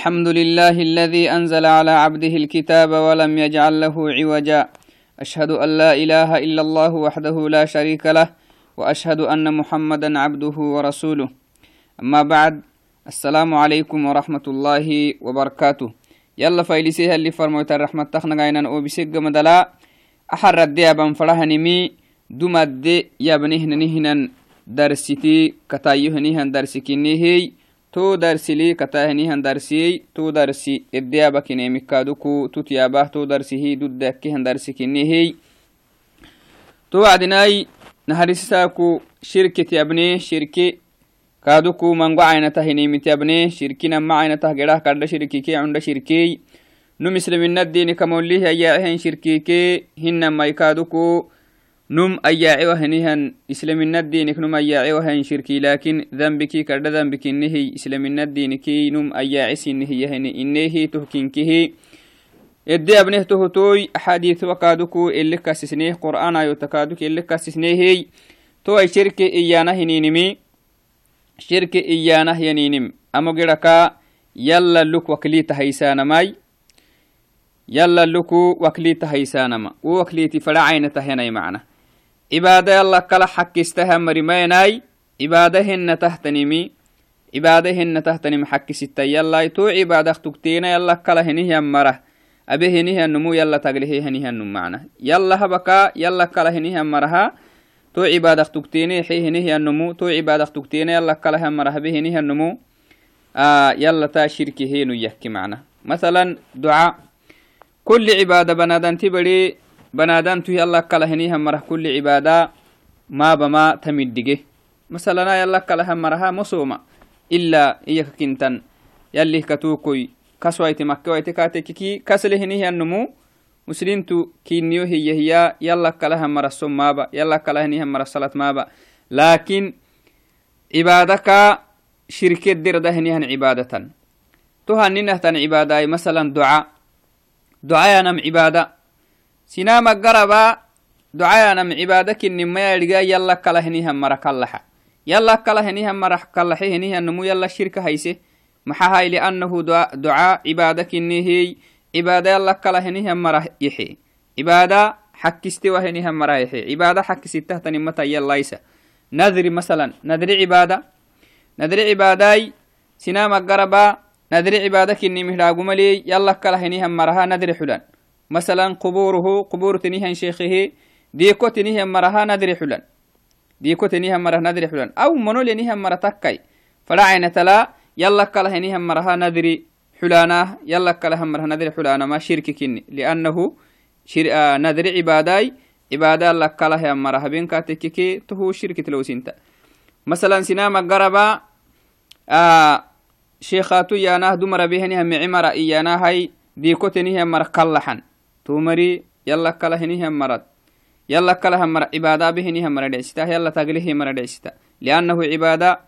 الحمد لله الذي أنزل على عبده الكتاب ولم يجعل له عوجا. أشهد أن لا إله إلا الله وحده لا شريك له وأشهد أن محمدا عبده ورسوله. أما بعد السلام عليكم ورحمة الله وبركاته. يلا فايلسيها اللي فرموت الرحمة تخنا غاينا أو بسيق مدلا. أحر الدي أبان فرهنمي دمد يابنهن نهنا درستي كتايهنهن درسكنهي to darsili katahinihan darsiyey to darsi eddeyabakinemikaduku tutyabah to darsihi duddakihan darsikinihey to wacdinai naharisisaku shirkit yabne shirki kaduku mango aynatah hinimit yabne shirkinama aynatah gerah kadda shirkike cunda shirkey num islaminadini kamolih ayaehen shirkike hinamai kaduku نم أياعي وهنيهن إسلام الدين نم أياعي وهن شركي لكن ذنبك كرد ذنبك إنه إسلام الدين كي نم أياعي سنه يهني إنه تهكينكه إدي أبنه تهتوي أحاديث وكادوكو اللي كاسسنيه قرآن أيو تكادوك اللي كاسسنيه تو أي شركة إيانا هنينمي شركة إيانا هنينم. أمو جركا يلا لك وكليت هيسانا ماي. يلا لكو وكليت هيسانما ووكليتي فلا عين تهيني معنا. عبادة يلا كلا حكستها مرميناي عبادة هن تهتنمي. عبادة هن تهتنم حك ستة يلا تو عبادة تكتين يلا كلا هنيه مرة. أبي هنيه النمو يلا تقليه هنيه النمو معنا. يلا هبكا. يلا كلا هنيه مرها. تو عبادة تكتين حي هنيه النمو تو عبادة تكتين يلا كلا مره به هنيه النمو آه يلا تا شركي هينو يحكي معنا. مثلا دعاء. كل عبادة بنادان تبري banaadamtuhi allah kalahiniha marah kulli cibaada maabama tamiddige masalana yalla kalaha maraha mosoma ila iyaka kintan. Yallih katuukoy kaswaiti makkewaiti kaatekiki kaslehinihiannumu muslimtu kinniyo hiyahiya yalla kalaha maraso maaba. Yalla kalahiniha marasalat maaba. Laakin cibaadaka shirkedirdahinehan cibaadatan. Tohaninahtan cibaadaai masalan duca ducayanam cibaada sinama garaba ducayanam cibaada kinnimayadhiga yalla kala henihan mara kallaxa. Yala kala henihan mara kallaxe henihannamu yala shirka hayse. Maxa hay liannahu ducaa cibaada kinnihiy cibaada yala kala henihan mara yexe cibaada xakkistewa henihan mara yexe cibaada xakkisittahtanimata yalaysa nadri masalan nadri cibaada. Nadri cibaadaay sinama garaba nadri cibaada kinni kala henihan maraha nadri xudan مثلا قبوره قبور تنيها شيخه ديكو تنيها مرها ندري حلن. ديكو تنيها مرها ندري حلن. أو منو لنيها مرة تكاي. فلا عين تلا يلا كله نيها مرها ندري حلانا يلا كله مرها ندري حلانا ما شرك كني. لأنه شر... آه ندري عباداي. عبادة الله كله مرها. بين كاتككي تهو شركة لو سنتا مثلا سنام قربا آه شيخاتو يانا دمر بهنها معمرة إيانا هاي ديكو تنيها مرة كلحن tumari yalla kala hinihianmarad yalla kalahamara cibaada bi hinihamara dhecsita yalla taglihimara dhecsita liannahu cibaada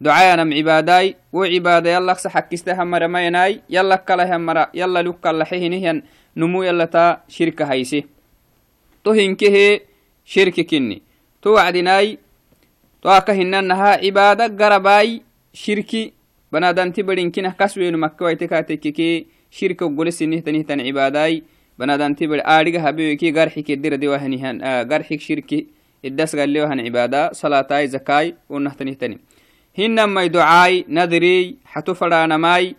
ducayanam cibaadaai wo cibaada yallaqsa xakkistahamara mayanai yalla kalahamara yalla lukkallaxe hinihian numu yalla taa shirka hayse to hinkehe shirki kinni. To wacdinai to aka hinanaha garabai shirki banadanti badinkinah kasweenu makkawaite kaatekkeke shirka oggole sinihtanihtan banadanti bari aariga habeyoki garxik ediradewahanihan ah, garxik shirki idasgalewahan cibaada salatai zakai unahtanihtanim hinamai ducaai nadriy hatu fadhanamai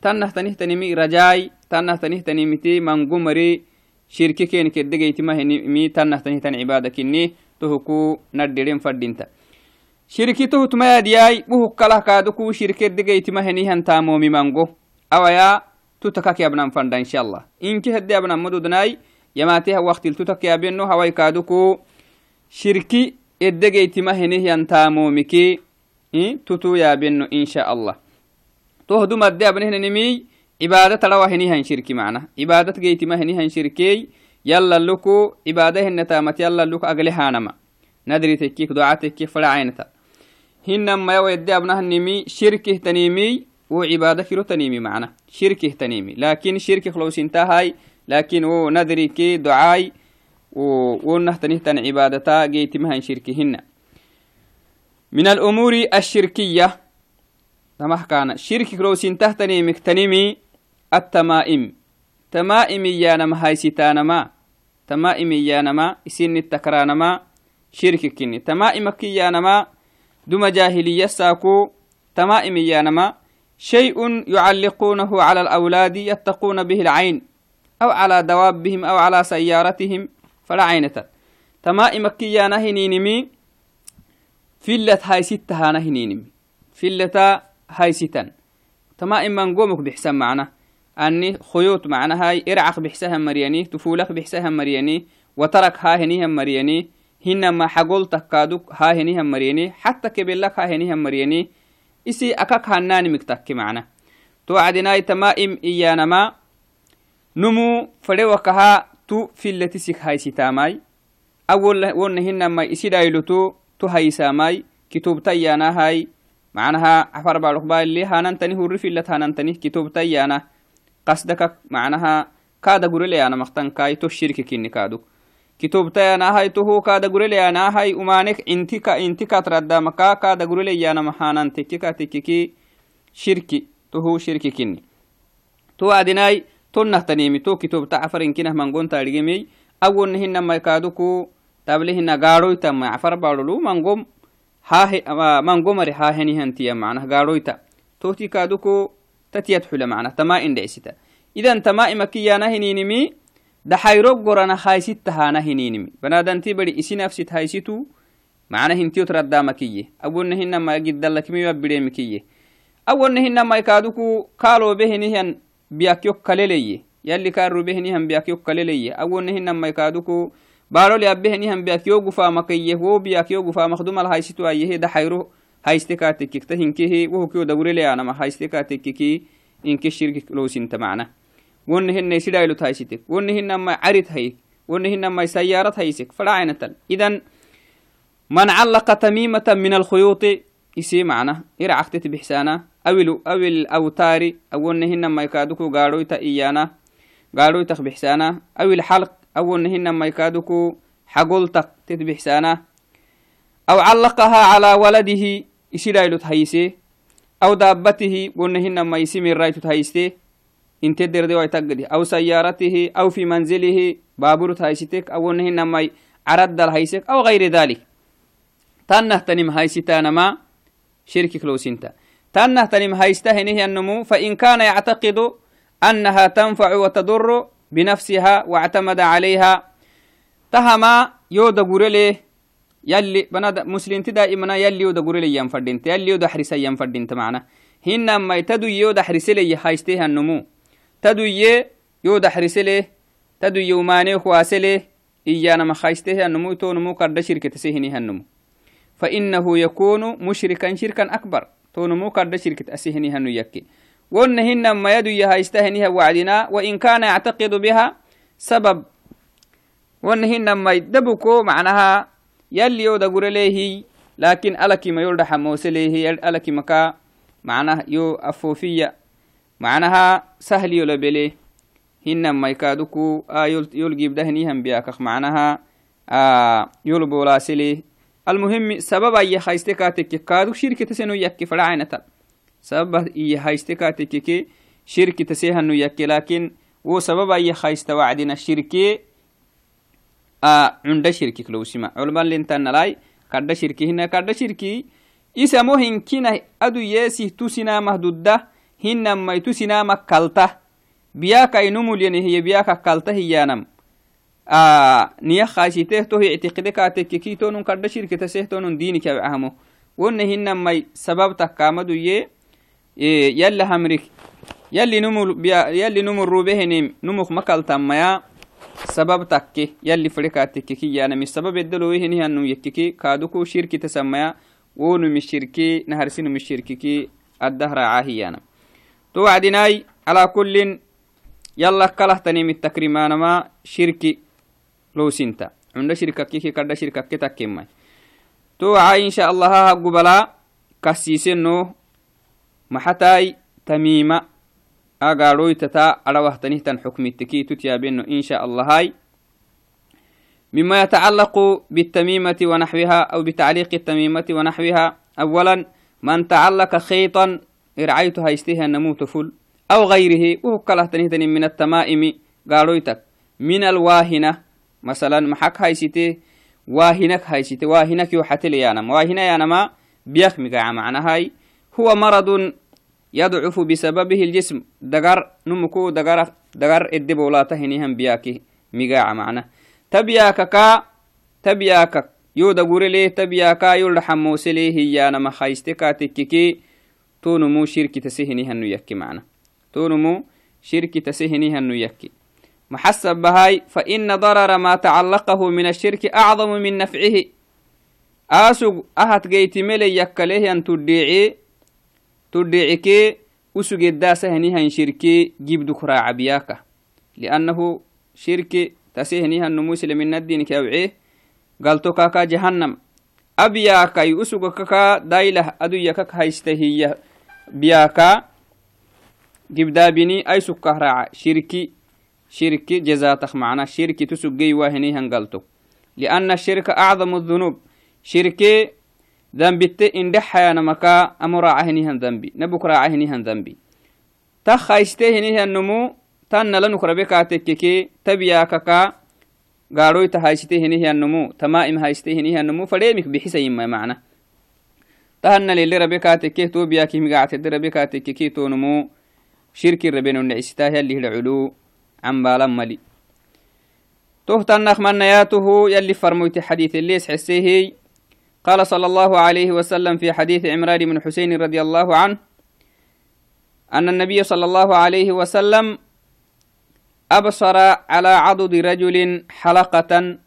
tannahtanihtanimi rajaai tannahtanihtanimiti mangumari shirki kenkdegeytimahnimi tannahtanihtan cibaada kini tohuku nadhiren fadhinta shirki tohutmayadiyai buhuk kalah kaaduku shirkedegeytimahenihan taamomi mango awaya tutaka kiabnan fanda inshallah inki hade abnan mududnai yamatiha waktil tutaka yabeno hawai kaduku shirki eddegeytima henih yantaamomiki tutu yabeno insha allah tohdu madde abnehnenimi cibaada tarawa henihan shirki macna cibaadat geytima henihan shirkey yalla luku cibaada henetamat yalla luk agle hanama nadri tekkik duca tekkik fada caynata hinamaya wedde abnahnimi shirkihtanimi وعبادة كيلو تنيمي معنا. شركه تنيمي. لكن شركه خلوس انتهاي لكن و ندري كي دعاي ونه تنهتن عبادتا جيت مهن شركهن. من الأمور الشركية سمح كان شرك روسين تحتني مكتنمي التمائم. تمائم يانما هاي ستانما. تمائم يانما إسن التكرانما شرك كني. تمائم كيانما دم جاهلية ساكو. تمائم يانما شيء يعلقونه على الأولاد يتقون به العين أو على دوابهم أو على سيارتهم فلا عينة تمائم كيانا هنينمي فلت هاي ستة هانا هنينمي فلتا هاي ستان تمائم من قومك بحسن معنا. أني خيوط معنا هاي إرعق بحسها مرياني تفولك بحسها مرياني وترك ها هنيها مرياني هنما حقول تكادوك ها هنيها مرياني حتى كبلك ها هنيها مرياني إسي أكاك هناني مكتك معنا. توعدناي تمائم إيانما نمو فدوكها تو في التي سيك هاي ستاماي أول ون هنما إسي دايلتو تو هاي. ساماي كتب تيانا هاي معناها عفر بعض اللي هاننتني هو رفلت هاننتني كتب تيانا قصدك معناها كادا قرلي أنا مختن كاي تو الشرك كيني كادو. kitobtayanahay tohoo kaada gureleyanahay umanek intika intikatradamakaa kaada gureleyana maxaanan tekkika shirki tohuu shirki kinni. To adinai tonnahtanimi to kitobta cafarinkinah mangontaadhigemey awonna hinamai kaaduku table cafar baadholu mangom mangomari haahenihantiya macnah gaadhoyta tohti tatiyad xula macnah tamaa indhecesita idan tamaa imakiyaana هنتيا معناه قارويتا توتي كادوكو تتيت حلا معناه تما إن دعستا إذا تما إمكيانا هنينمي دحيرو قرنا خايست هانا هنينمي بنادن تبري إسي نفسي هايستو معناه هنتيو تردا مكيه أول نهن ما قد لك ميوا بدي مكيه أول نهن ما يكادوكو قالوا بهنهن بياكيو كاليلي يلي كارو بهنهن بياكيو كاليلي أول نهن ما يكادوكو بارو لي أبهنهن بياكيو قفا مكيه و بياكيو قفا مخدوم الهايستو أيه دحيرو haystekaatekkik ta hinkehe wohokio dagureleyanama haystekaatekkiki inke shirki loosinta macna wonne hinay sidhailot haysitek wonne hinamai carit hayik wonne hinamai sayaarat haysek fadhacainatal idan man callaqa tamimata min alkhuyuuti isi macna ircaqtet bixsaana awil awil awtaari awonne hinamai kaaduku gaadhoyta iyana gaadhoytak bixsaana awil انت در دي أو سيارته أو في منزله بابور تايسيتك أو نه نماي عرد دل هايسك أو غير ذلك تن نهتنم هايسيتا نما شرك كلوسينتا تن نهتنم هايستا هنه النمو فان كان يعتقد انها تنفع وتضر بنفسها واعتمد عليها تهما يودا غوريلي يلي بنا مسلم تدا امنا يلي يودا غوريلي ينفردينتا يلي يودا حريسا ينفردينتا معنا هنا ما يتدو يودا حريسيلي هايستيها النمو تدو يه يودا حرسلي تدو يوماني خواسلي إيانا ما خايستيها النمو تو نمو كرد شركة سيهنيها النمو فإنه يكون مشركا شركا أكبر تو نمو كرد شركة أسيهنيها نيكي وأن هنا ما يدو يهايستهنيها وعدنا وإن كان يعتقد بها سبب. وأن هنا ما يدبكو معناها يلي يودا قرليه لكن ألكي ما يولد حموسليه ألكي مكا معناها يو أفوفية macnaha sahliyolabele hinan maykaaduku yolgibdahinihanbiyakak macnaha yolbolaasele almuhimi sababa iya hayste katekke kaaduk shirkitasenu yakke fadhacaynata sababa iya hayste katekkeke shirkitasehanu yakke laakin wo sababa iya haysta wacdina shirke cunda shirkik lowsima culman lintanalai kadha shirki hina kadha shirki isamo hinkinah adu yeesih tusinamah hinnammaitu sinamak kalta biyaka inumulyanehye biyaka kalta hiyanam. Niyakaisiteh tohi ictiqide kaatekkeki tonun kadda shirkitaseh tonun dini kabcahmo wonne hinnammai sabab takkamaduye e, yalla hamrik. Yalli numul rubehenim numuk makaltammaya sabab takke yalli fere kaatekkeki yanami sabab eddalowehenihanum yekkeki kaaduku shirkitasammaya wonumi shirki naharsinumi shirkiki addahraca hiyanam. Addah raaca hiyana to wacdinai ala kullin yalla kalahtanimi takrimanama shirki lowsinta cunda shirkakkiki kadda shirkakke takkemai to waca insha allaha haggubala kassiseno maxatai tamima agaroytata arawahtanihtan حكمتكي تتيابينو إن شاء الله هاي مما يتعلق بالتميمة ونحوها أو بتعليق التميمة ونحوها أولا من تعلق خيطا ircaytu haysteehanamuuta ful aw gayrihi uhukkalahtanihtani min attamaa'imi gaadhoytak min alwaahina masalan maxak haysite waahinak haysite waahinak yo waahinayaanama biyak macnahay huwa maradun yadcufu bisababihi ljism dagar numuku dagar dagar edebolaata biyaki migaca macna tabiyaakaka tabiyaakak yo dagurele tabiyaaka yo dhaxamoosele hiyaanama hayste kaatekkike tonumu shirkitasehinihannu yakki mana tonumu shirkitasehinihannu yakki. Maxasab bahay faina darara maa tacallaqahu min ashirki acdamu min nafcihi aasug ahatgeytimele yakkalehyan tuddhiici tuddhiicikee usugeddaasahianihan shirki gibdukuraacabiyaaka liannahu shirki tasihinihannu musliminaddiinke awcee galto kaakaa jahannam. Abyaakay usugakakaa daylah aduyakak haysta hiya بياكا جبدا بني أي سكهرا شركي شرك جزاتك معنا. شرك تسجي واهني هنقلتو. لأن الشرك أعظم الذنوب. شرك ذنبي إن دحيا نمكا أمر عهني هن ذنبي نبكر عهني هن ذنبي تخا استهني النمو تن لنك ربكا تككي تبياككا قاروي تهايستهني النمو تمائم هايستهني النمو فليمك بحسي ما معنى تهن للي ربكا تكيه تو بياكي مقاعد ربكا تككي تو نمو شرك ربنا نعستاه اللي العلو عن بالا ملي تهتنخ نياته يلي فرميت حديث الليس حسيه. قال صلى الله عليه وسلم في حديث عمران بن حسين رضي الله عنه أن النبي صلى الله عليه وسلم أبصر على عضد رجل حلقة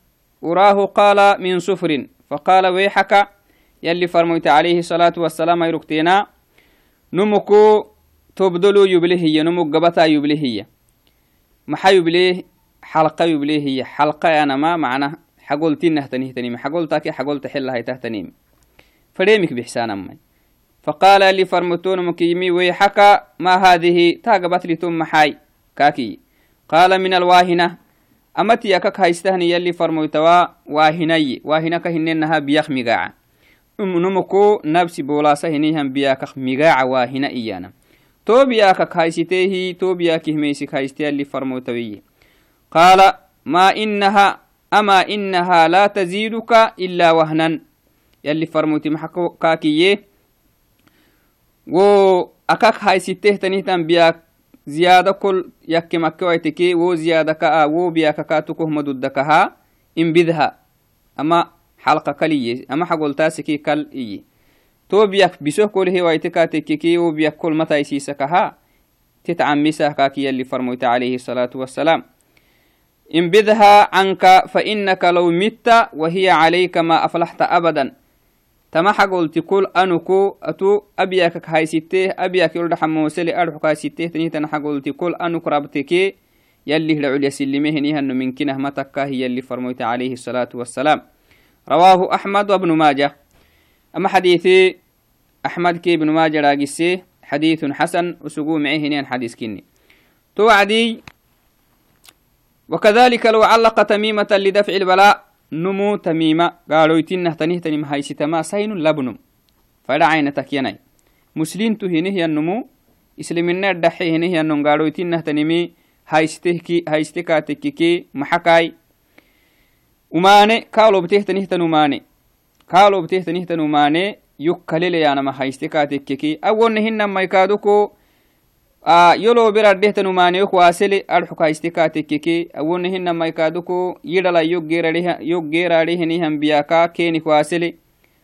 وراه قال من سفر. فقال ويحك يلي فرميت عليه الصلاة والسلام يركتنا نمكو تبدلو يبلهي نمك قبتا يبلهي maxaa yublee xalqa yublee hiya xalqa yanama macna xagoltinahtanihtanimi xagoltake xagolta xelahaytahtanimi fadheemik bixsaanamay faqaala li farmutonumkiyimi weyxaka ma haadihi taagabatlitum maxaay kaakiy qaala min alwaahina amatiyakak haystahni yalli farmoytawa waahinayi waahinaka hinenaha biyak migaaca numuku nabsi boolaasa hinihan biyakak migaaca waahina iyana اللي فرموتوي. قال ما إنها أما إنها لا تزيدك إلا وهنا. يلي فرموتي محكو كاكية. و أكاك هايستيه تنهتن بياك زيادة كل يك مكويتكي و زيادة كأ و بياك كاتكه مددكها إن بذها. أما حلقة كلية أما حقول تاسكي كل إيه to biyak bisoh kolhe waitekatekkeki wo biyak kol mataisiisakaha titcamisah kaki yalli farmoyta عليه الصلاة والسلام. انبذها عنك فإنك لو مت وهي عليك ما أفلحت أبدا. تما حقلت كل أنكو أتو أبيك هاي ستة أبيك يولد حموسلي أرحك هاي ستة تني تنا حقلت كل أنك ربتك يلي لعليا سلمه نيهن من كنه متكا هي اللي فرميت عليه الصلاة والسلام. رواه أحمد وابن ماجه. أما حديثي أحمد كي بن ماجه راقسي حديث حسن وسقو معه هنين حديث كني توعدي وكذلك لو علق تميمة لدفع البلاء نمو تميمة. قالوا يتنه تنه تنم هايسي تما سين لبنم. فلا عين تكيني. مسلم تهنه النمو إسلامنا الدحي هنه النم قالوا يتنه تنمي هايستهكي هايستكاتككي محكاي وماني قالوا بتهتنه تنماني kaalo btehtanihtanu yukkalele yanama hayste katekkeki awonne hinamaykaaduko yolo beraddehtan umaneyok waasele adxuk hayste katekkeki awonne hinamaykaaduko yidhala yoggeeraadhehenihan biyaka kenik waasele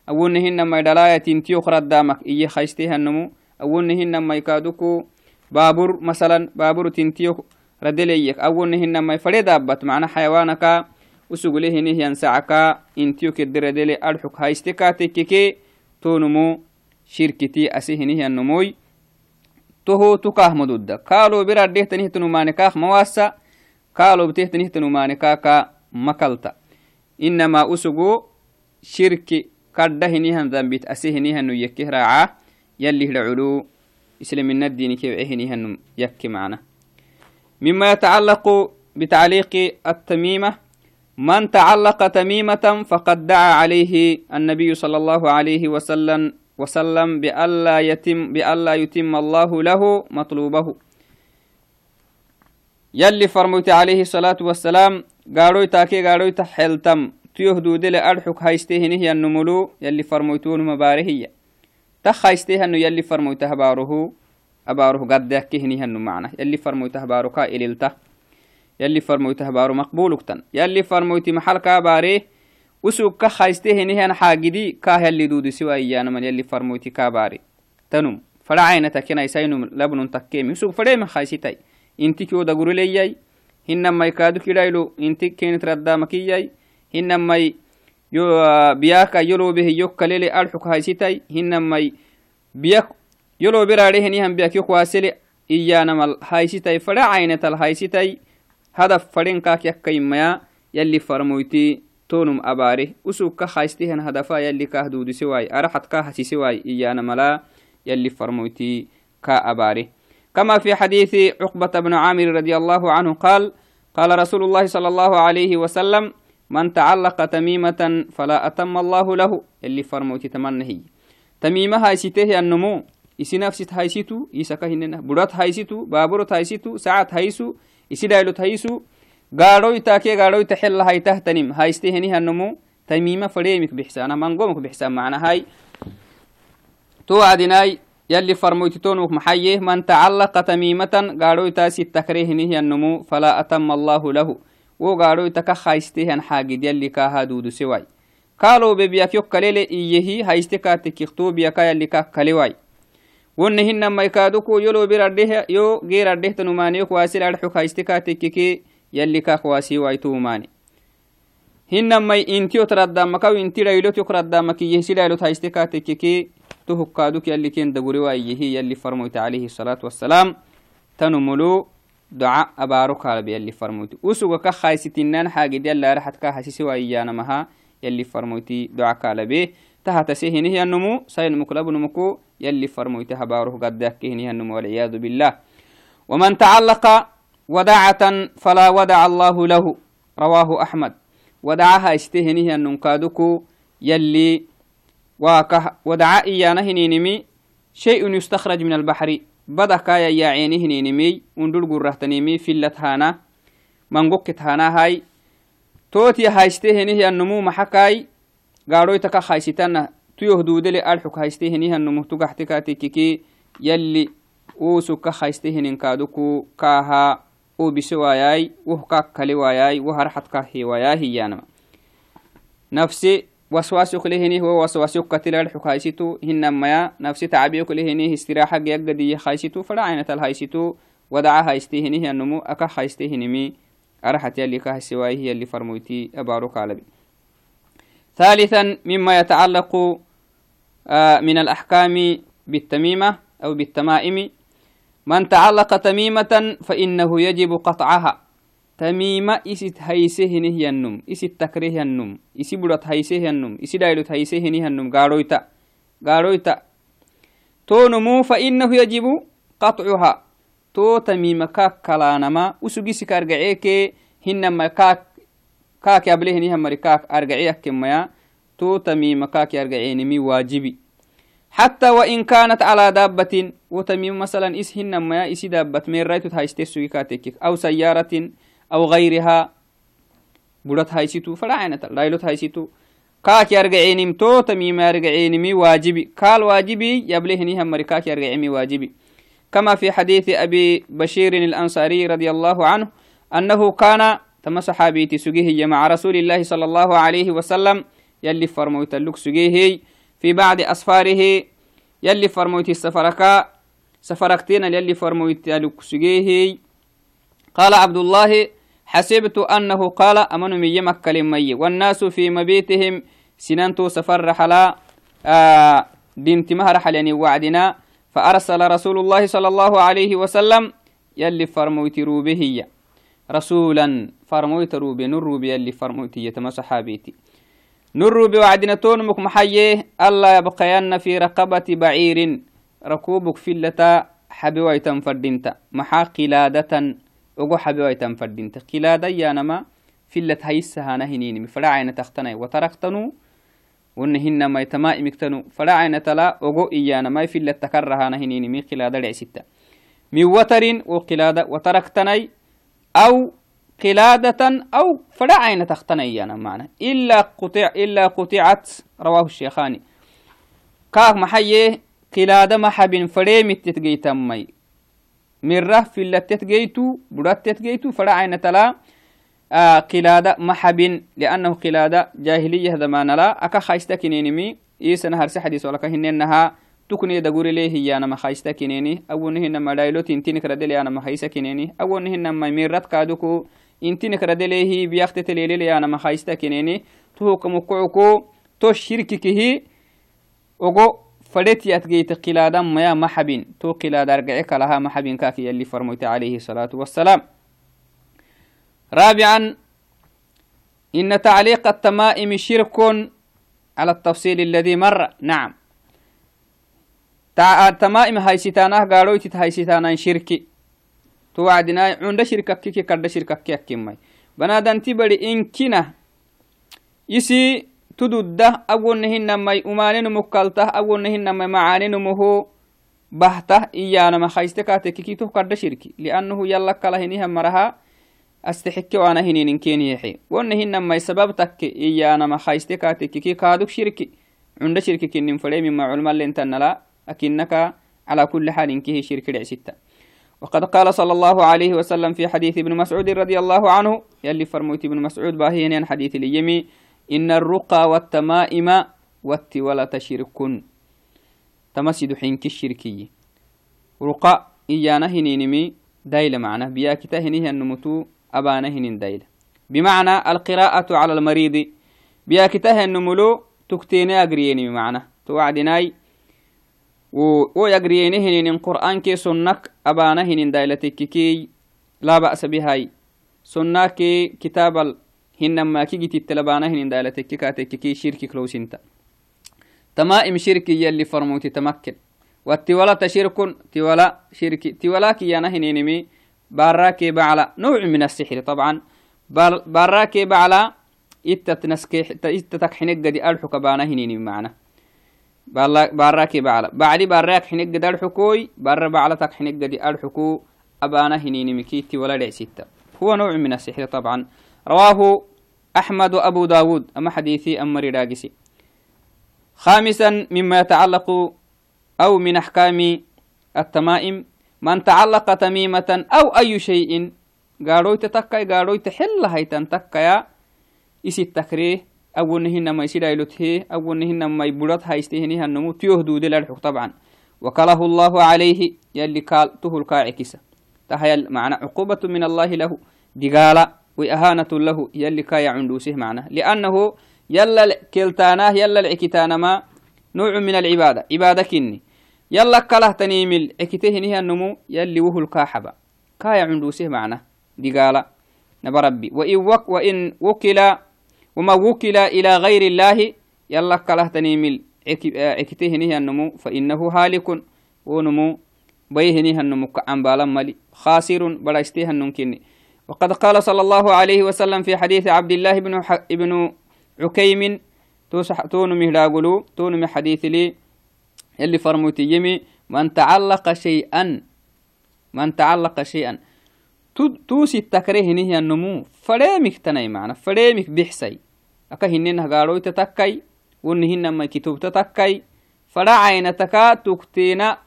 awonne hinamay dhalaya tintiyok raddamak iye haystehannamu awonne baabur masalan baabur tintiyok radeleyek awonne daabat macna xayawaanaka usugulehinihyan sacaka intiyo kederadele adxuk hayste katekkeke tonumu shirkiti asihinihyannomoy toho tukahmadudda kaalo biraddehtanihtanumane kaak mawasa kaalo btehtanihtanumane kaaka makalta inama usugu shirki kadda hinihan dambit asihinihannu yakkeh raaca yalli hida culu islamina هنيهن يكي معنا مما يتعلق بتعليق التميمة من تعلق تميمة فقد دعا عليه النبي صلى الله عليه وسلم وسلم بألا يتم بألا يتم الله له مطلوبه. يلي فرموت عليه الصلاة والسلام قالوا تاكي قالوا تحلتم تيوه دودل أرحك هايستيه نهي النملو يلي فرموتون مبارهية تخ هايستيه أنه يلي فرموته باره أباره قد يكيه نهي النمعنى يلي فرموته بارك إللته يلي فرموته بارو مقبولك يلي فرموتي محل كاباريه وسوق كخايستيه نهي أنا حاجدي كاه يلي دودي سوى إيانا من يلي فرموتي كاباري تنم فلا عين تكنا يساينم لبن تكيمي وسوق فريم خايستي inti kio daguruleyai hinamai kaadu kidhaylo inti kenit raddamakiyai hinamai biyaka yolobe hiyokkalele arxuk haysitai hinamai biyak yolobe raadehenihan biyak yokwasele iyanamal haysitai fada caynetal haysitai hadaf fadhenkaak yakkaimaya yalli farmoyti tonum abaare usugka haystihan hadafa yalli kah duudisewai araxat ka hasisewai iyanamala yalli farmoyti ka abaare كما في حديث عقبة بن عامر رضي الله عنه قال قال رسول الله صلى الله عليه وسلم من تعلق تميمة فلا أتم الله له اللي فرموتي تمنهي تميمة هاي سيته النمو isi nafsit haysitu isaka hinena burat haysitu baaburot haysitu sacat haysu isi daylot haysu gaadhoytaake gaadhoyta xella haytahtanim haystehenihannomu tamima fadheemik bixsaana mangomuk bixsaan macnahay to adinai يلي فرمويتتونك محيه من تعلق تميمة قالوا تاسي التكريهنه النمو فلا أتم الله له. وقالوا تكخايسته حاجد يلي كاها دودو سواي. قالوا ببيك يكاليل إيه هايستكاتك يختو بيكا يلي كاكاليواي ونهن يو غير رده تنمانيك واسل الحك هايستكاتك يلي كاكواسي وايتوماني hinamai intio tradamaka inti dhaylot yok radamaki yehsilaylot haistekaatekeke to hukkaaduk yalli yalli farmoyte alayhi الصلاة والسلام tanumulu duca abaaro kaalbe yalli farmoyti usuga ka haysitinan xaagid yalla raxat ka hasise waayanamaha yalli farmoyti duca kaalabe tahatase hinihiyanumu saynmuklabnumuku yalli farmoyte habaaroh gaddakke hinihiyanumu walciyadu billah ومن تعلق ودعة فلا ودع الله له رواه أحمد. ودعها استهنه كادوكو يلي وكه ودعاء إيانا هنينمي شيء يستخرج من البحر. بدا كايا يا عيني هنينمي وندل قرهتنيمي فلت هانا منقوكت هانا هاي. توتي هايستهنه النمو محكاي قاروي تكا خايستانا تيوه دودلي أرحك هايستهنه النمو تقحتكاتيكي يلي uusuka haystehinin kaaduku kaaha ubise waayai wohkak kali waayai woharxatka hiwayaa hiyanama nafsi waswasuk lehinih wo waswasuk katilal xukaysitu hinamaya nafsi tacbiyuk lehinih istiraxa giyagadiye haysitu fada aynatal haysitu wadaca haystehinih yanumu aka haystehinimi araxat yali kahasiwaayihi yali farmoyti abaro kaalabi ثالثا مما يتعلق من الأحكام بالتميمة أو بالتمائم. من تعلق تميمة فإنه يجب قطعها. تميمة إسيت هيسهنه ينم إسيت تكره ينم إسي بدت هيسه ينم إسي دايلت هيسهنه ينم قارويتا قارويتا تو نمو فإنه يجب قطعها. تو تميمة كاك كلانما وسوغي سكار هنما كاك كاك يبليه نهم مريكاك أرقعيك كميا تو تميمة كاك يرقعينمي واجبي. حتى وإن كانت على دابة وتميم مثلا إسهن ما إسي دابة من رأيتو تهايستي سويكاتك أو سيارة أو غيرها بلت هايسيتو فلا عينة لايلوت هايسيتو كاك يرجعينم تو تميم يرجعينمي واجبي. قال واجبي يبلهني هم مركاك يرجعينمي واجبي. كما في حديث أبي بشير الأنصاري رضي الله عنه أنه كان تم صحابيتي سجيه مع رسول الله صلى الله عليه وسلم يلي فرموت اللوك سجيه في بعض أسفاره يلي فرموت السفركا سفركتين يلي فرموت اللوك سجيه. قال عبد الله حسبت أنه قال أمن مي مكة مي والناس في مبيتهم سننتو سفر رحلا آه دينت مهر حلني وعدنا فأرسل رسول الله صلى الله عليه وسلم يلي فرموت روبه رسولا. فرموت روبي نور روبي يلي فرموت يتم صحابيتي نور بوعدنا تونمك محيه ألا يبقين في رقبة بعير ركوبك في اللتا حبيويتا فردينتا محا قلادة ogo xabeaitan fadinta kiladayanama filat haisahana hinini mifada aina taktanai يتما إمكتنو فلا عين تلا أغو إيانا ما في اللي تكرها نهنيني مي قلادة لعسيتا من وتر وقلادة وتركتني أو قلادة أو فلا عين تختنيانا معنا إلا قطع إلا قطعت رواه الشيخاني. كاك محية قلادة محب فريمت تتجيتمي مرة في اللي تتجيتو برات فلا عين تلا آه قلادة محب لأنه قلادة جاهلية زمان لا. أكا خايستا كنينمي إيسا نهار سحديث ولك هنينها تكني دغوري ليه هي أنا ما خايستا كنيني أو نهن ما دايلو تنتين كردلي أنا ما خايستا كنيني أو نهن ما ميرت كادوكو intini kradelehi biyaktetelelele ma haysta kineni tuhukamukkucuku to shirkikihi ogo fadhetiyat geyte qiladan maya maxabin to qilada argace kalaha maxabin kaki yalli farmoyte عليه الصلاة والسلام رابعا إن تعليق التمائم شرك على التفصيل الذي مر نعم التمائم هاي ستانه قالوا هاي ستانا شركي to wacdina cunda shirkakkiki kadda shirkakki akkimmai banadanti bari inkina isi tududda awonna hinamai umaninu mukkaltah awonna hinamai macaninumuhu bahtah iyanama hayste katekikituh kadda shirki liannahu yallakala hinihan maraha astexikke wana hininin keniyexe wonna hinamai sabab takke iyanama hayste katekiki kaaduk shirki cunda shirki kinin fadhe mima culmalentannala akinaka على كل حال كيه شرك العسيتا وقد قال صلى الله عليه وسلم في حديث ابن مسعود رضي الله عنه يلي فرموت ابن مسعود باهين حديث اليمي إن الرقى والتمائم والتولة شرك. تمسد حينك الشركي. رقى إيانا هنينمي دايلة معنا بياكتا هنيه النمتو أبانا هنين دايلة بمعنى القراءة على المريض بياكتا النملو تكتيني أقريني معنا. توعدناي wo yagriyene hininin qur'anke sunnak abana hinin dailatekkikey la ba'sa bihay sunnake kitabal hinamaki gititte labana hinin dailatekkikatekkiki shirki klowsinta tamaim shirki yalli farmuti tamakken wattiwalata shirkun tiwala shirki tiwalakiyana hininimi barake bacla نوع من السحر طبعا barake bacla itatnaske itatak xinegadi adxuka bana hinini macna baraki bacla bacdi baraak xinegad arxukoy bara baclatak xinegadi arxuku abana hininimikiti wala dhecsitta هو نوع من السحر طبعا. رواه أحمد وأبو داود أما حديثي أمري راقسي خامسا مما يتعلق أو من أحكام التمائم. من تعلق تميمة أو أي شيء قالوا تتكي قالوا تحل هيتن تكيا إسي التكريه. أولنهن يسيدايلته أولنهن ما يبرد هايستهنها النمو تيهدود للحق طبعا. وكله الله عليه يلي قال تهو الكاعكسة تهيل معنى عقوبة من الله له دقالة وإهانة له يلي كايا عندوسه معنى. لأنه يلا كلتاناه يلا العكتان ما نوع من العبادة. عبادة كني. يلا كله تنيمل عكتهنها النمو يلي وهو الكاحبة كايا عندوسه معنى. دقالة. نبربي. وإن, وك وما وكل إلى غير الله يلا كله تنيمل عكتهنه النمو فإنه هالك. ونمو بيهنه النمو عن بالا ملي. خاسر بلا استيه النمكني وقد قال صلى الله عليه وسلم في حديث عبد الله بن ابن عكيم تون مهلاقلو تون حديث لي اللي فرموتي يمي من تعلق شيئا من تعلق شيئا. توسي التكريه نهي النمو فريمك تناي معنا فريمك بحسي أكا هنين هقاروي تتكي ونهن ما كتب تتكي. فلا عين تكا تكتينا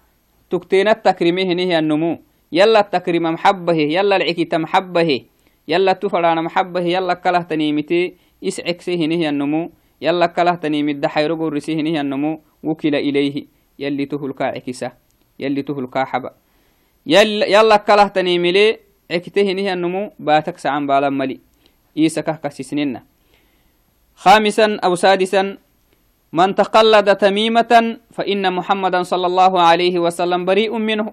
تكتينا التكريمه نهي النمو يلا التكريم محبه يلا العكيت محبه يلا تفرانا محبه يلا كله تنيمتي. إسعك سيه نهي النمو يلا كله تنيم الدحير قرسيه نهي النمو عكتهنه النمو باتك سعن بالا ملي. إيسا كهكسسننا خامسا أو سادسا من تقلد تميمة فإن محمدا صلى الله عليه وسلم بريء منه.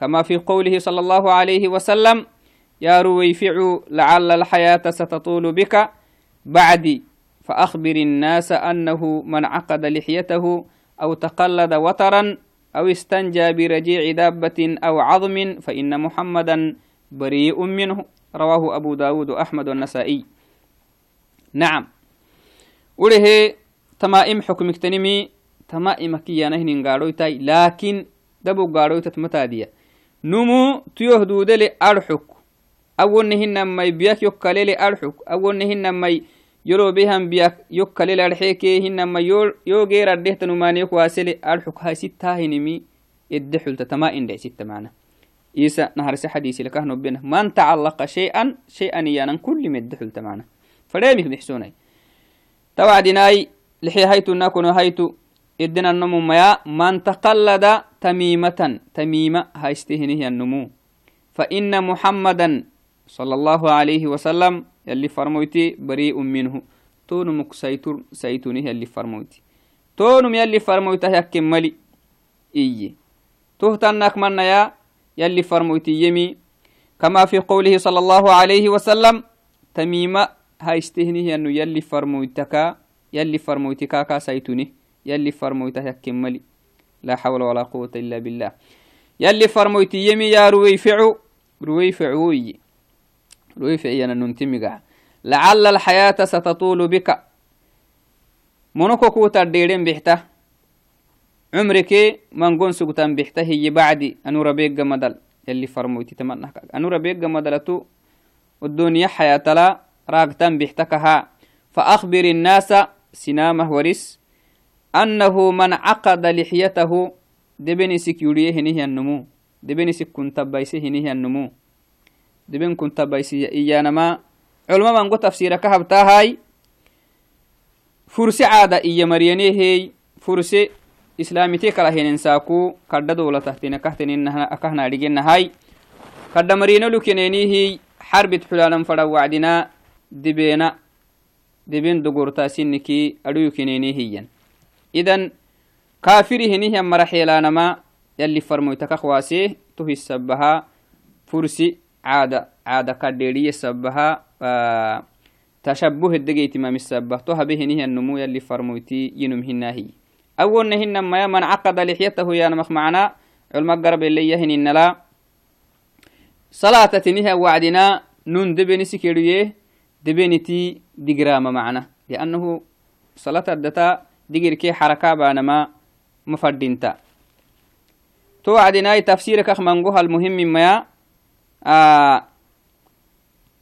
كما في قوله صلى الله عليه وسلم يا رويفع لعل الحياة ستطول بك بعدي فأخبر الناس أنه من عقد لحيته أو تقلد وترا أو استنجى برجيع دابة أو عظم فإن محمدا بريء منه. رواه أبو داود أحمد والنسائي. نعم. وله تمائم حكمك تنمي. تمائم كيانا هنين قارويتاي لكن دبو قارويتت متادية. نمو تيوه دودلي أرحك أولنهن مي بياك يوكاليلي أرحك أولنهن مي يرو بهم بياك يوكاليلي أرحيكي هنما يو غير أرده تنماني كواسلي أرحك هاي ستة هنمي الدحل تتمائن دي ستة معنا إيسا نهر حديثي لك نبينا من تعلق شيئا شيئا يانا كل مدحل تمعنا فريمك بحسوني توعدناي لحي هيتو نكون هيتو إدنا النمو ميا من تقلد تميمة تميمة هايستهنه النمو. فإن محمدا صلى الله عليه وسلم يلي فرموتي بريء منه. تون مك سيتر سيتونه يلي فرموتي. تونم يلي فرموتة يكم ملي. إيه تهتنك من يا يلي فرموتي يمي. كما في قوله صلى الله عليه وسلم تميمة هايستهنه أنه يلي فرموتك يلي فرموتك كا سيتونه يلي فرمويته يكملي لا حول ولا قوة إلا بالله. يلي فرمويتي يمي يا رويفعو رويفعوي رويفعي أنا ننتمي لعل الحياة ستطول بك. منوكو كوتا ديرين بحته عمرك من قون سقطان بحته هي بعدي أنو ربيق مدل يلي فرمويتي تمنى أنو ربيق مدلتو الدنيا حياة لا راقتان بحتكها فأخبر الناس سنامه ورس أنه من عقد لحيته دبني سكيوريه هنيه النمو دبني سكون تبايسي هنيه النمو دبن كنت تبايسي إيانا ما علماء من قد تفسيرك هبتا هاي فرسي عادة إيا مريني هي فرسي إسلامي تيكلا هين انساكو كرد دولة تحتين كهتين إنها أكهنا رجينا هاي كرد مرينو لكنيني هي حرب حلالا فدا وعدنا دبينا دبين دقورتا سنكي أدو كنيني هيا إذن كافر هنيه مرحيلانما يلي فرمويتك خواسيه تهي السبها فرسي عادة عادة كديرية السبها آه أول نهن ما من عقد لحيته يا نمخ معنا. علم قرب اللي يهن لا صلاة تنهى وعدنا نون دبني سكيريه دبنتي دقرام معنا. لأنه صلاة الدتا digirkee xaraka baanama mafadinta to wacdinai tafsirkak mangohal muhimmimaya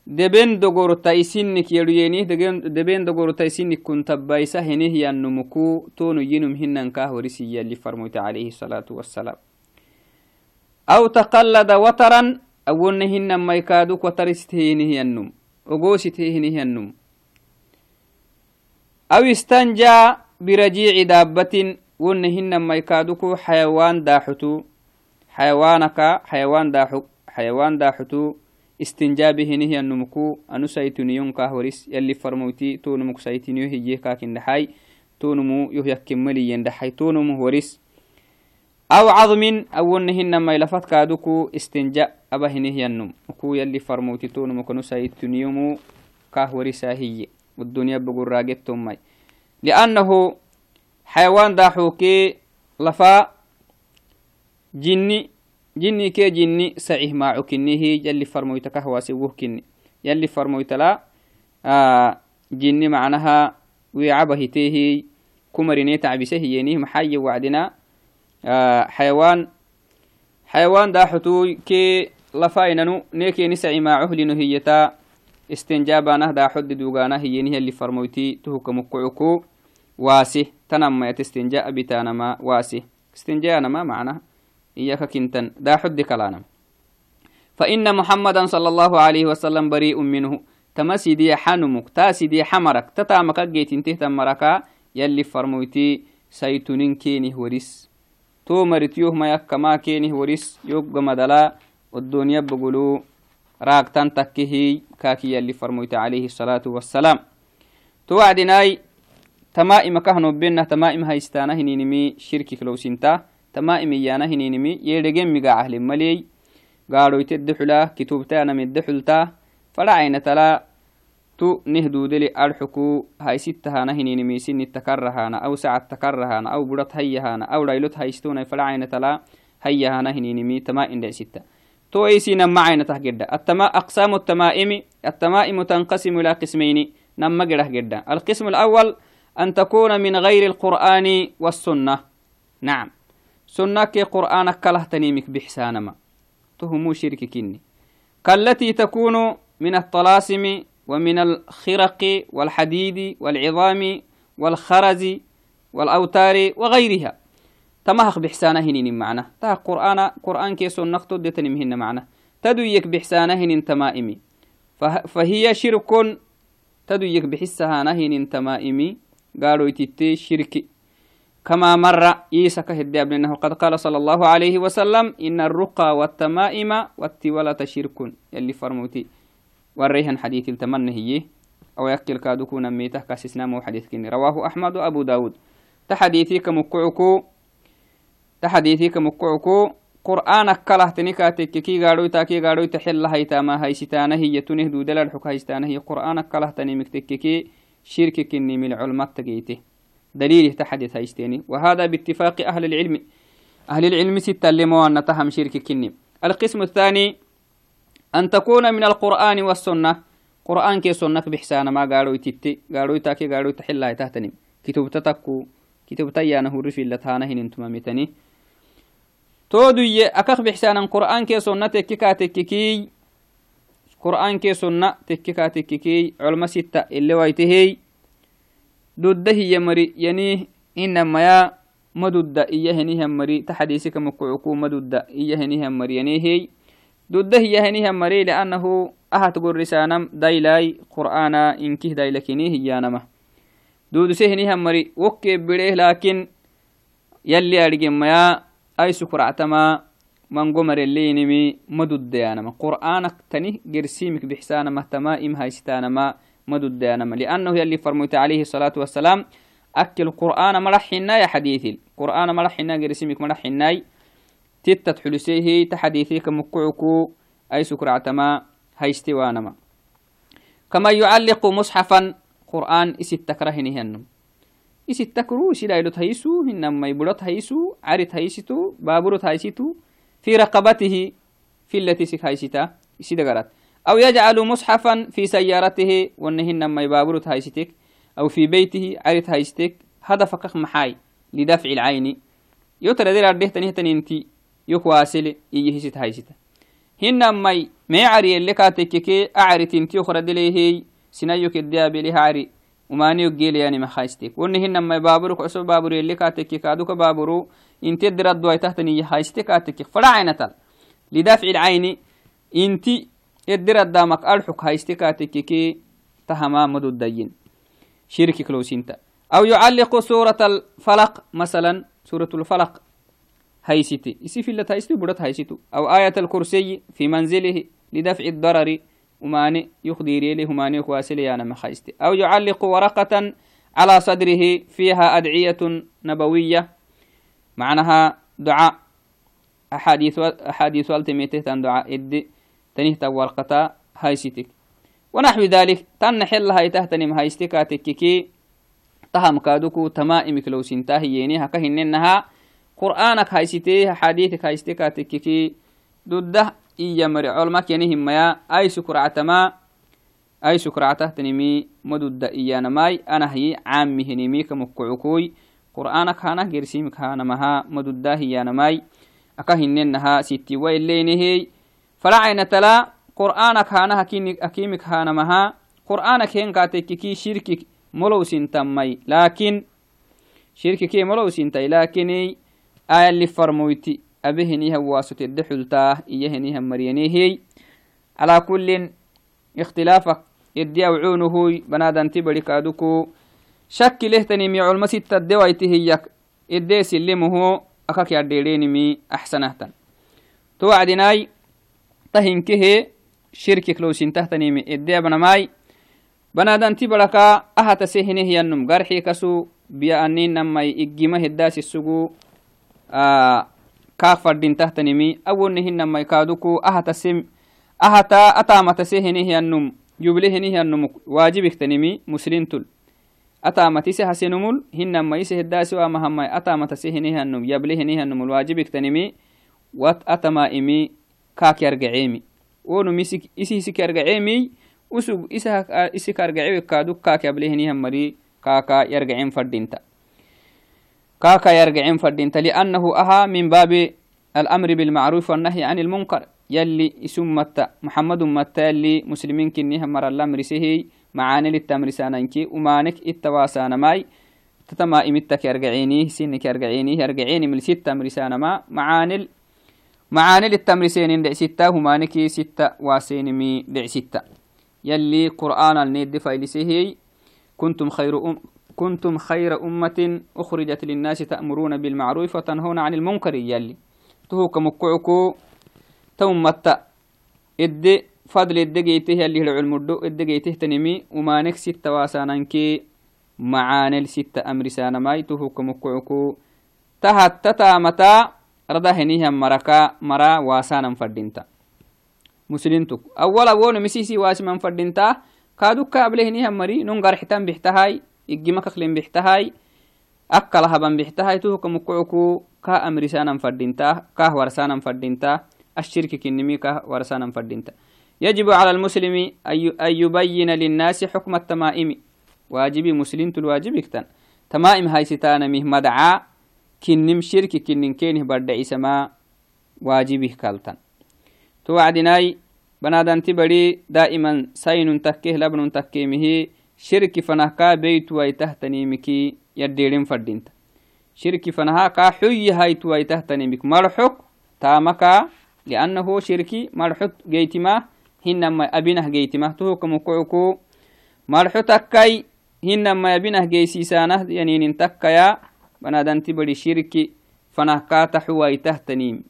deben dogorta isinik yeduyeni deben dogorta isinik kuntabaisa henih yannumuku tonu yinum hinankah warisiyali farmoyta alayhi الsalatu wassalam aw taqallada wataran awonna hinan maykaduk wataristehnih yannum ogositehnih yannum aw istanjaa برجيع دابة ونهن ما يكادوكو حيوان داحتو حيوانك حيوان داحك حيوان داحتو استنجابه نهي النمكو أنو سيتنيون كهوريس يلي فرموتي تو نمك سيتنيو هي كاكن دحاي تو نمو يهي كملي يندحاي تو نمو هوريس أو عظم أو نهن ما يلفت كادوكو استنجاء أبه نهي النم كو يلي فرموتي تو نمك نو سيتنيومو كهوريسا هي والدنيا بقول راجتهم ماي لأنه حيوان داحوكي لفا جني جني كي جني سعيه ما عكني هي يلي فرمويتك هو سوه كني يلي فرمويت لا آه جني معناها ويعبه تيهي كمريني تعبسه ينيه محي وعدنا آه حيوان حيوان داحتو كي لفايننو نيكي نسعي ما عهلنو هيتا استنجابانه دا حد دوغانه هينيه اللي فرمويتي تهك مقعكو واسه تنما يتستنجاء بتانما واسه استنجاء نما معنى إياك كنتن. دا حد كلانم فإن محمدا صلى الله عليه وسلم بريء منه. تمسي دي حنمك تاسي دي حمرك. تتامك جيت انته تمركا يلي فرمويتي سيتونين كينه وريس. تو مرتيوه ما يكما كينه وريس. يوب مدلا والدنيا بقولوا راكتان تكهي. كاكي يلي فرمويت عليه الصلاة والسلام. توعدناي تمائم كهنو بينا تمائم هايستانا هنينمي شركي كلوسينتا. تمائم يانا هنينمي يدقين مقا أهل ملي قالوا يتدحلا كتوبتانا مدحلتا فلا عين تلا تو نهدو دلي أرحكو هاي ستهانا هنينمي سن التكرهانا أو ساعة تكرهانا أو برط هيهانا أو ليلت هايستونا فلا عين تلا هيهانا هنينمي تمائم دي ستة. تو ايسينا معينا تهجد التما أقسام التمائم التمائم تنقسم إلى قسمين نما جده جدا القسم الأول أن تكون من غير القرآن والسنة. نعم. سنة كي قرآن كله تنيمك بحسانما. تهمو شرك كني. كالتي تكون من الطلاسم ومن الخرق والحديد والعظام والخرز والأوتار وغيرها. تمهق بحسانه هنين معنا. تا قرآن قرآن كي سنة تدتني مهن معنا. تدويك بحسانه هنين تمائمي. فهي شرك تدويك بحسها نهين تمائمي. قالوا يتتي شرك كما مر عيسى كهدي أنه قد قال صلى الله عليه وسلم إن الرقى والتمائم والتولة شرك. يلي فرموتي. وريهن حديث التمنى هي. أو يكل كادوكونا ميته كاسسنا مو حديث كني رواه أحمد وأبو داود. تحديثي كمكعكو تحديثي كمكعكو قرآن كله تنكا تككي غاروي تاكي غاروي تحل هيتا. ما هيستانه هي. تنه دودل الحك هي. قرآن كله تنمك تككي كني من العلماء تقيته دليل تحدث هيستيني وهذا باتفاق أهل العلم. أهل العلم ستة لمو أن تهم شرك كني. القسم الثاني أن تكون من القرآن والسنة. قرآن كي سنك بحسان ما قالوا تتي قالوا تاكي قالوا تحل هاي تهتني كتب تتكو. كتب تيانه رفي لتانه انتما متني تودي أكخ بحسان قرآن كي سنة تككا تككي قرآن كي سنة تككا تككي علم ستة اللي ويتهي ضد هي مري يعني إنما يا مدد إيه هنيها مري تحديثك مكعكو مدد إيه هنيها مري يعني هي ضد هي هنيها مري لأنه أهت قرسانم دايلاي قرآن إنكه دايلكني هي نما دود سهنيها مري وكي بره لكن يلي أرجم يا أي سكرعتما نمي مدد ديانما قرآنك تني قرسيمك بحسانما تمائم هايستانما. مدد ديانما. لأنه يلي فرميت عليه الصلاة والسلام أكل القرآن مرحنا يا حديثي. القرآن مرحنا قرسيمك مرحنا تتت حلسيه تحديثيك مكعكو أي سكرعتما هايستوانما كما يعلق مصحفا قرآن إسي التكرهني هنم. isittakruu isidailot haisu hinamai budot haisu carit haisitu baaburot haisitu في رقبته في التي سك هايستا إسيدغرات أو يجعل مصحفا في سيارته ونهن ما يبابرت هايستك أو في بيته عرت هايستك هذا فقق محاي لدفع العين. يوتر دير أرده تنيه تنينتي يكواسل إيه ست هايستا هن ماي ما يعري اللي كاتككي أعري تنتي أخرى دليه سنايوك الديابي عري ومانيو جيل يعني ما خايستك ونهن ما بابرو كعسو بابرو اللي كاتككي كادوك بابرو انت درد دوي تحتني هايستك كاتككي فلا عينتال لدافع العين انت الدرد دامك ألحك هايستك كاتككي تهما مدو الدين شرك كلوسينتا. أو يعلق سورة الفلق مثلا سورة الفلق هايستي. يسي في اللي هايستي بدت هايستو أو آية الكرسي في منزله لدفع الضرر وماني يخديري له ماني كواسل يانا مخايستي أو يعلق ورقة على صدره فيها أدعية نبوية معناها دعاء. أحاديث أحاديث والتميتة دعاء إد tanihta warqata haysitik. Wanaxwi dalik tanna xellahaitahtani mahaystika tekkiki tahamkaaduku tamaa'imik lowsintaa hiyeeni haka hinennaha qur'aanak haysitee haxadiitik haystika tekkiki duddah iya mari colma keni himmaya aysu madudda iyanamai anahyi caamihinimi kamukkucukui qur'aanak hanah gersimik hanamaha madudda hiyanamai aka hinenaha sitiwa ileenehey مها مدد هيانا ماي أكهننها ستي ويلينهي فلا عين تلا قرآنك هانا أكيمك هانا مها. قرآنك هين كاتككي شركك ملو سنتمي لكن شركك ملو سنتي لكن آية اللي فرمويتي. أبهنيها واسط الدحلتا إيهنيها مرينيهي على كل اختلافك إدي أوعونه بنادن تبري كادوكو. شك له تنمي علم ستة دويته هيك إدي سلمه أكاك يرديرينمي أحسنه توعدناي. بنادن تبركا أهت سهنه ينم قرحي كسو بيا أنين نمي إجمه الداس السقو آه kaak fadhintahtanimi awonnehinamai kaaduku ahatasim ahata ataamatase henihyanum juble henihyanum waajibiktanimi muslintul ataamatise hasenumul hinamaise heddaasiwamahamai ataamatase henihyanum yable henihyanumul waajibiktanimi wat atamaimi kaak yargaceemi. Wonum isi hisik yargaceemi usug isik argacewe kaaduk kaak yable henihan mari كاكا يرجعين فردينتا كاكا يرجعين فردينتا لأنه أها من باب الأمر بالمعروف والنهي عن المنكر يلي اسم متى محمد متى يلي مسلمين كنيها مر الأمر سهي معاني للتمر سانانكي ومانك التواسانا ماي تتما إمتك يرجعيني سنك يرجعيني يرجعيني من ستة مرسانا ما معاني معاني للتمر سين دع ستة همانكي ستة واسين مي دع ستة يلي قرآن النيد فايلسهي كنتم خير أم كنتم خير أمة أخرجت للناس تأمرون بالمعروف وتنهون عن المنكر يلي. تهوك مكعكو تومت إد فضل الدقيته يلي العلم الدو الدقيته تنمي ومانك ستة واسانانكي معانل ستة أمر سانماي. تهوك مكعكو تهتتا متى هنيها مركا مرا واسانا فردينتا مسلمتك أولا وون مسيسي واسما فردينتا كادوكا قبله هنيها مري ننقر حتان بحتهاي إجيما كخلين بحتهاي أكل هبان بحتهاي تهوك مكعكو كا أمر سانا فردينتا كا ورسانا فردينتا الشرك كنمي كا ورسانا فردينتا يجب على المسلم أن يبين للناس حكم التمائم واجبي مسلم الواجب تمائم هاي ستانا مه مدعا برد عسما واجبه كالتن. توعدناي بنادان تبري دائما سين تكيه لبن تكيمه شرك فنهكا بيت ويتهتني مكي يديرين فردينت شرك فنها كا حي هاي تويتهتني مك مرحك تامكا لأنه شركي مرحك جيتما هنما أبنه جيتما تهوك مكعكو مرحو تكاي hinama yabinah geysiisaanah yaninin takkaya banadanti badi shirki fanah kaata xuwaitahtanim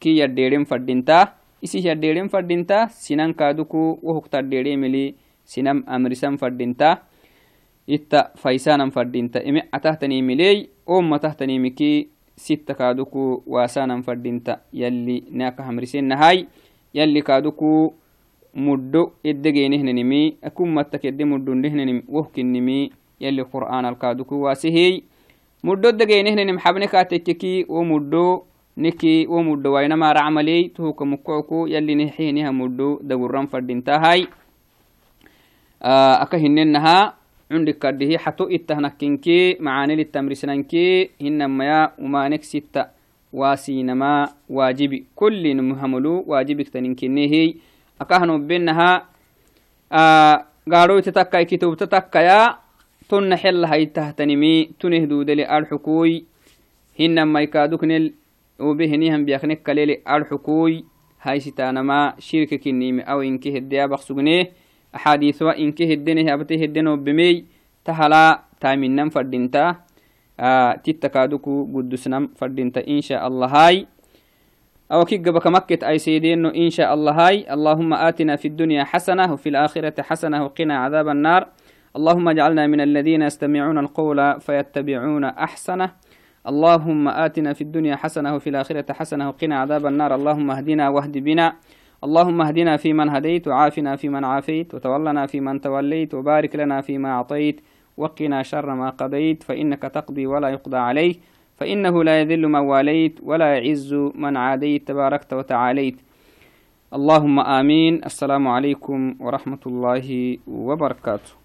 ki yaddeeren fadhinta isi yaddeeren fadhinta sinan kaaduku wohuktaddeeremeli sinam amrisan fadhinta itta faisanan fadhinta ime atahtanimiley oma tahtanimiki sitta kaaduku waasanan fadhinta yalli neaka hamrisennahay yalli kaaduku muddo eddegeenihnenimi akummatak edde muddondehnenim wohkinimi yali qur'aan alkaaduku waasihey muddo degeeniehnenim xabne kaatekkeki wo muddo niki wo muddo wainama racmaley tuhuka mukocu yali neheniha muddo daguran fadintahay aka hinenaha cundik kaddihi xato ittahnakinki macaanilittamrisnanki hinamaya umanek sitta waasinama waajibi kullinmuhamulu waajibiktaninkinehey akahno benaha gaadhoyta takkai kitubta takkaya tonna xella haitahtanimi tuneh dudele arxukuy hinamaikaduknel obehenihan biaknek kalele arxukuy haisitanama shirka kinimi aw inke hedeyabak sugne axaadiiswa inke heddeneh abte heddenobemey tahala taaminan fadhinta tittakaduku gudusnam fadhinta insha allahai أو كي قبك مكة أي سيدين إن شاء الله هاي اللهم آتنا في الدنيا حسنة وفي الآخرة حسنة وقنا عذاب النار اللهم اجعلنا من الذين يستمعون القول فيتبعون أحسنه. اللهم آتنا في الدنيا حسنة وفي الآخرة حسنة وقنا عذاب النار. اللهم اهدنا واهد بنا. اللهم اهدنا فيمن هديت وعافنا فيمن عافيت وتولنا فيمن توليت وبارك لنا فيما أعطيت وقنا شر ما قضيت. فإنك تقضي ولا يقضى عليه فإنه لا يذل من واليت ولا يعز من عاديت. تباركت وتعاليت. اللهم آمين. السلام عليكم ورحمة الله وبركاته.